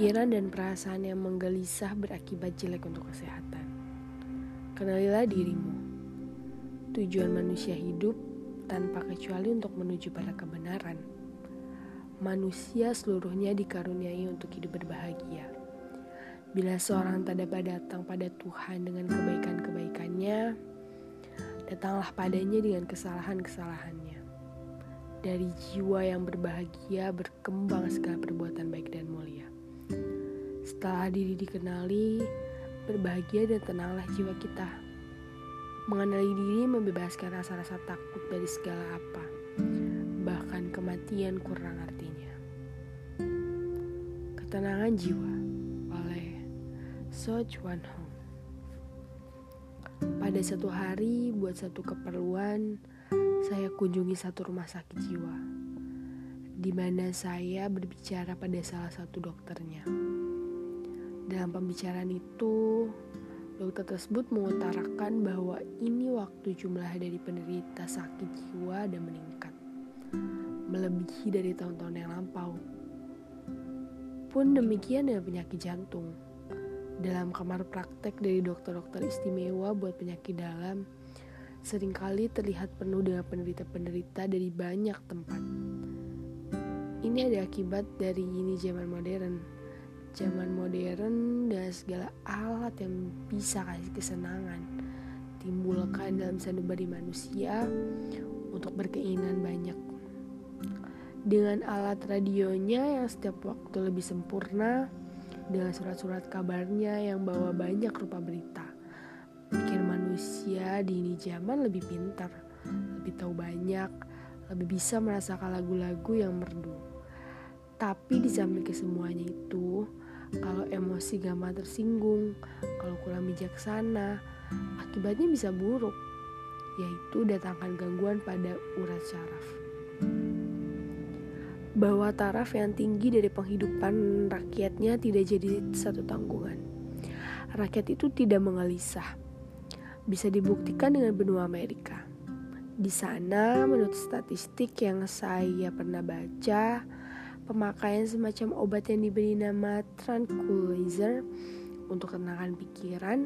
Pikiran dan perasaan yang menggelisah berakibat jelek untuk kesehatan. Kenalilah dirimu. Tujuan manusia hidup tanpa kecuali untuk menuju pada kebenaran. Manusia seluruhnya dikaruniai untuk hidup berbahagia. Bila seorang tak dapat datang pada Tuhan dengan kebaikan-kebaikannya, datanglah padanya dengan kesalahan-kesalahannya. Dari jiwa yang berbahagia berkembang segala perbuatan baik dan mulia. Setelah diri dikenali, berbahagia dan tenanglah jiwa kita. Mengenali diri membebaskan rasa-rasa takut dari segala apa, bahkan kematian kurang artinya. Ketenangan jiwa oleh So Chuan Hong. Pada satu hari, buat satu keperluan, saya kunjungi satu rumah sakit jiwa, di mana saya berbicara pada salah satu dokternya. Dalam pembicaraan itu, dokter tersebut mengutarakan bahwa ini waktu jumlah dari penderita sakit jiwa dan meningkat, melebihi dari tahun-tahun yang lampau. Pun demikian dengan penyakit jantung. Dalam kamar praktek dari dokter-dokter istimewa buat penyakit dalam, sering kali terlihat penuh dengan penderita-penderita dari banyak tempat. Ini ada akibat dari ini zaman modern zaman modern dan segala alat yang bisa kasih kesenangan timbulkan dalam sanubari manusia untuk berkeinginan banyak. Dengan alat radionya yang setiap waktu lebih sempurna, dengan surat-surat kabarnya yang bawa banyak rupa berita, bikin manusia di ini zaman lebih pintar, lebih tahu banyak, lebih bisa merasakan lagu-lagu yang merdu. Tapi di samping kesemuanya itu, kalau emosi gampang tersinggung, kalau kurang bijaksana, akibatnya bisa buruk, yaitu datangkan gangguan pada urat syaraf. Bahwa taraf yang tinggi dari penghidupan rakyatnya tidak jadi satu tanggungan. Rakyat itu tidak mengelisah. Bisa dibuktikan dengan benua Amerika. Di sana, menurut statistik yang saya pernah baca, pemakaian semacam obat yang diberi nama tranquilizer untuk tenangkan pikiran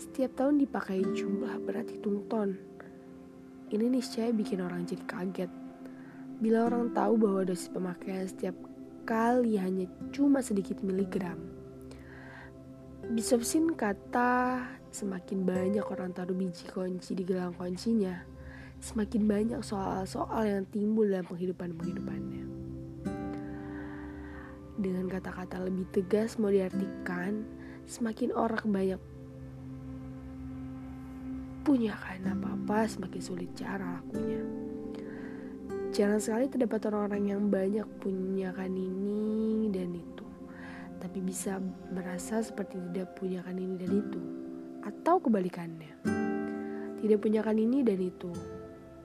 setiap tahun dipakai jumlah berat hitung ton. Ini niscaya bikin orang jadi kaget. Bila orang tahu bahwa dosis pemakaian setiap kali hanya cuma sedikit miligram. Bishop Sin kata semakin banyak orang taruh biji kunci di gelang kuncinya, semakin banyak soal-soal yang timbul dalam penghidupan-penghidupannya dengan kata-kata lebih tegas mau diartikan, semakin orang banyak punya kan apa-apa semakin sulit cara lakunya. Jarang sekali terdapat orang-orang yang banyak punya kan ini dan itu, tapi bisa merasa seperti tidak punya kan ini dan itu, atau kebalikannya. Tidak punya kan ini dan itu,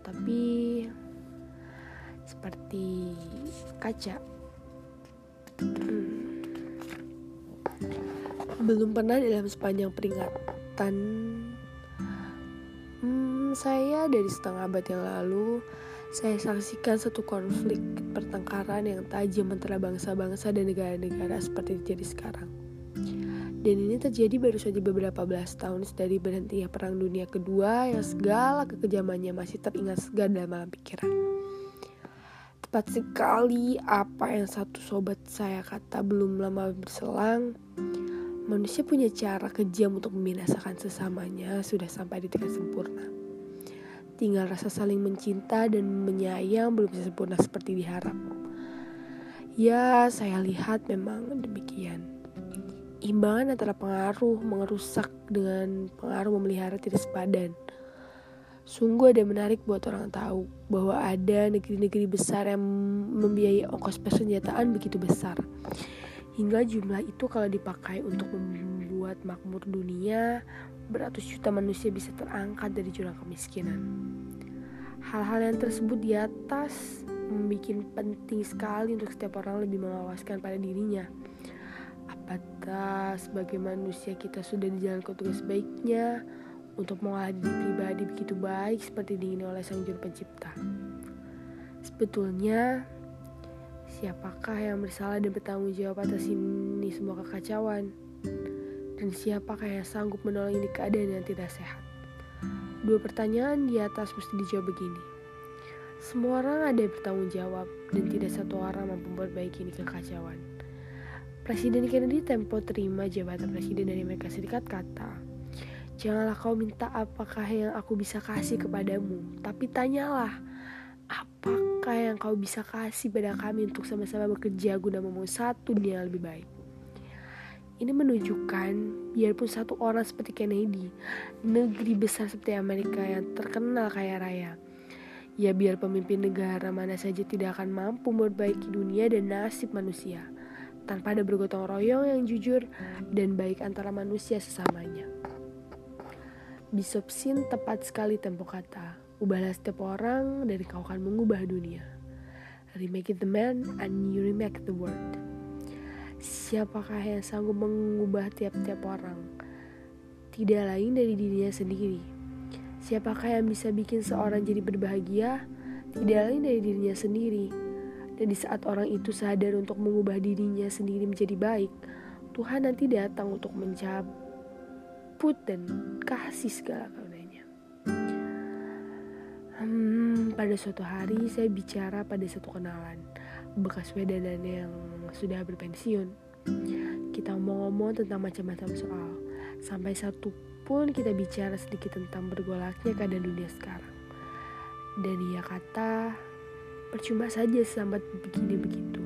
tapi seperti kaca belum pernah dalam sepanjang peringatan hmm, saya dari setengah abad yang lalu saya saksikan satu konflik pertengkaran yang tajam antara bangsa-bangsa dan negara-negara seperti terjadi sekarang. Dan ini terjadi baru saja beberapa belas tahun dari berhentinya Perang Dunia Kedua yang segala kekejamannya masih teringat segar dalam malam pikiran. Tepat sekali apa yang satu sobat saya kata belum lama berselang. Manusia punya cara kejam untuk membinasakan sesamanya sudah sampai di tingkat sempurna. Tinggal rasa saling mencinta dan menyayang belum bisa sempurna seperti diharap. Ya, saya lihat memang demikian. Imbangan antara pengaruh mengerusak dengan pengaruh memelihara tidak sepadan. Sungguh ada menarik buat orang tahu bahwa ada negeri-negeri besar yang membiayai ongkos persenjataan begitu besar. Hingga jumlah itu kalau dipakai untuk membuat makmur dunia, beratus juta manusia bisa terangkat dari jurang kemiskinan. Hal-hal yang tersebut di atas membuat penting sekali untuk setiap orang lebih mengawaskan pada dirinya. Apakah sebagai manusia kita sudah di tugas baiknya, untuk mengolah diri pribadi begitu baik seperti diingini oleh sang juru pencipta. Sebetulnya, siapakah yang bersalah dan bertanggung jawab atas ini semua kekacauan? Dan siapakah yang sanggup menolong ini keadaan yang tidak sehat? Dua pertanyaan di atas mesti dijawab begini. Semua orang ada yang bertanggung jawab dan tidak satu orang mampu memperbaiki ini kekacauan. Presiden Kennedy tempo terima jabatan presiden dari Amerika Serikat kata, Janganlah kau minta apakah yang aku bisa kasih kepadamu, tapi tanyalah, apakah yang kau bisa kasih pada kami untuk sama-sama bekerja guna membangun satu dunia yang lebih baik. Ini menunjukkan biarpun satu orang seperti Kennedy, negeri besar seperti Amerika yang terkenal kaya raya, ya biar pemimpin negara mana saja tidak akan mampu memperbaiki dunia dan nasib manusia, tanpa ada bergotong royong yang jujur dan baik antara manusia sesamanya. Bishop Sin tepat sekali tempo kata, ubahlah setiap orang dan kau akan mengubah dunia. Remake the man and you remake the world. Siapakah yang sanggup mengubah tiap-tiap orang? Tidak lain dari dirinya sendiri. Siapakah yang bisa bikin seorang jadi berbahagia? Tidak lain dari dirinya sendiri. Dan di saat orang itu sadar untuk mengubah dirinya sendiri menjadi baik, Tuhan nanti datang untuk mencabut dan kasih segala karunia. Hmm, pada suatu hari saya bicara pada satu kenalan bekas wedanan yang sudah berpensiun. Kita ngomong-ngomong tentang macam-macam soal, sampai satu pun kita bicara sedikit tentang bergolaknya keadaan dunia sekarang. Dan ia kata, percuma saja sambat begini begitu.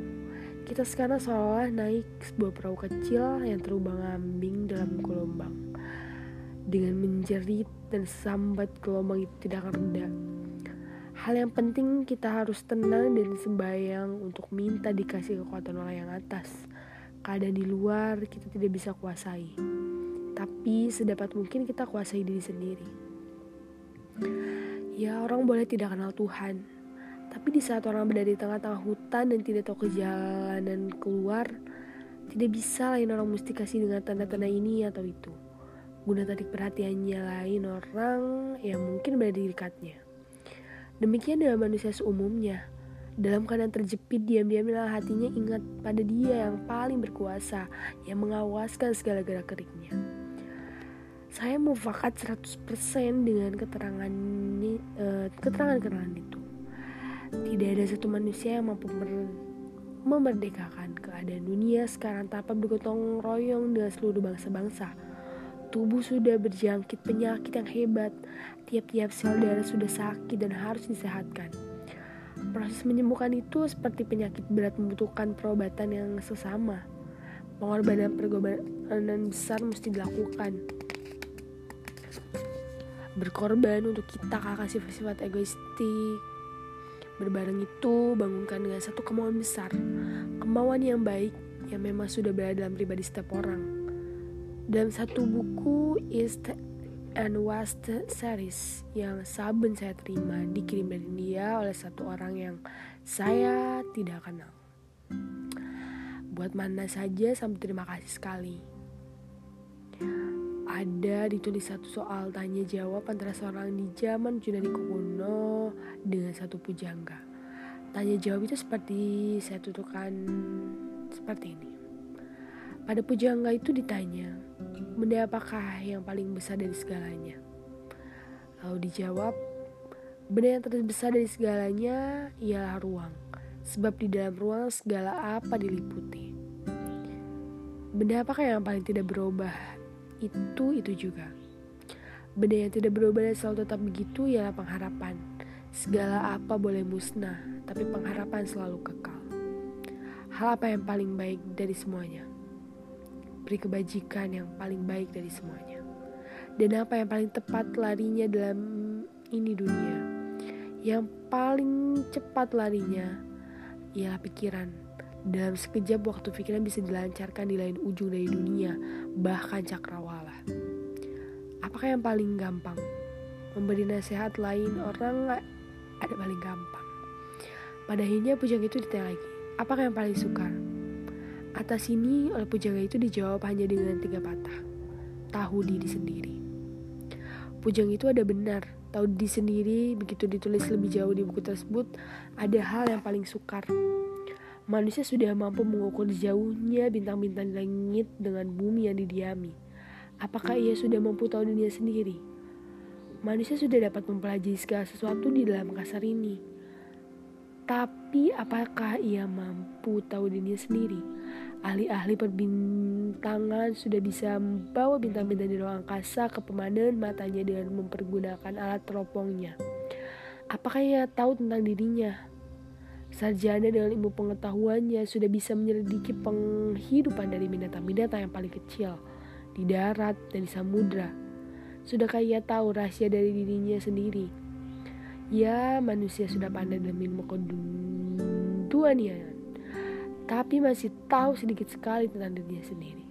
Kita sekarang seolah naik sebuah perahu kecil yang terubang ambing dalam gelombang. Dengan menjerit dan sambat gelombang itu tidak akan reda Hal yang penting kita harus tenang dan sembayang untuk minta dikasih kekuatan oleh yang atas. Keadaan di luar kita tidak bisa kuasai. Tapi sedapat mungkin kita kuasai diri sendiri. Ya orang boleh tidak kenal Tuhan. Tapi di saat orang berada di tengah-tengah hutan dan tidak tahu kejalanan keluar, tidak bisa lain orang mesti kasih dengan tanda-tanda ini atau itu. Guna tarik perhatiannya lain orang yang mungkin berada di dekatnya. Demikian dengan manusia seumumnya. Dalam keadaan terjepit, diam-diamlah hatinya ingat pada dia yang paling berkuasa, yang mengawaskan segala gerak-geriknya. Saya mufakat 100% dengan keterangan uh, keterangan-keterangan itu. Tidak ada satu manusia yang mampu memerdekakan keadaan dunia sekarang tanpa bergotong royong dengan seluruh bangsa-bangsa Tubuh sudah berjangkit penyakit yang hebat. Tiap-tiap sel darah sudah sakit dan harus disehatkan. Proses menyembuhkan itu seperti penyakit berat membutuhkan perobatan yang sesama. Pengorbanan pergobanan besar mesti dilakukan. Berkorban untuk kita kakak sifat-sifat egoistik. Berbareng itu bangunkan dengan satu kemauan besar. Kemauan yang baik yang memang sudah berada dalam pribadi setiap orang dalam satu buku East and West series yang saben saya terima dikirim dari dia oleh satu orang yang saya tidak kenal. Buat mana saja sampai terima kasih sekali. Ada ditulis satu soal tanya jawab antara seorang di zaman Junani kuno dengan satu pujangga. Tanya jawab itu seperti saya tuturkan seperti ini. Pada pujangga itu ditanya, benda apakah yang paling besar dari segalanya? Lalu dijawab, benda yang terbesar dari segalanya ialah ruang, sebab di dalam ruang segala apa diliputi. Benda apakah yang paling tidak berubah? Itu itu juga. Benda yang tidak berubah dan selalu tetap begitu ialah pengharapan. Segala apa boleh musnah, tapi pengharapan selalu kekal. Hal apa yang paling baik dari semuanya? Beri kebajikan yang paling baik dari semuanya. Dan apa yang paling tepat larinya dalam ini dunia? Yang paling cepat larinya ialah pikiran. Dalam sekejap waktu pikiran bisa dilancarkan di lain ujung dari dunia, bahkan cakrawala. Apakah yang paling gampang? Memberi nasihat lain orang ada paling gampang. Pada akhirnya pujang itu ditanya lagi, apakah yang paling sukar? Atas ini oleh pujangga itu dijawab hanya dengan tiga patah. Tahu diri sendiri. Pujang itu ada benar. Tahu diri sendiri begitu ditulis lebih jauh di buku tersebut ada hal yang paling sukar. Manusia sudah mampu mengukur jauhnya bintang-bintang langit dengan bumi yang didiami. Apakah ia sudah mampu tahu dunia sendiri? Manusia sudah dapat mempelajari segala sesuatu di dalam kasar ini. Tapi apakah ia mampu tahu dunia sendiri? Ahli-ahli perbintangan sudah bisa membawa bintang-bintang di ruang angkasa ke pemandangan matanya dengan mempergunakan alat teropongnya. Apakah ia tahu tentang dirinya? Sarjana dengan ilmu pengetahuannya sudah bisa menyelidiki penghidupan dari binatang-binatang yang paling kecil di darat dan di samudra. Sudahkah ia tahu rahasia dari dirinya sendiri? Ya, manusia sudah pandai dalam ilmu keduniaan, tapi masih tahu sedikit sekali tentang dirinya sendiri.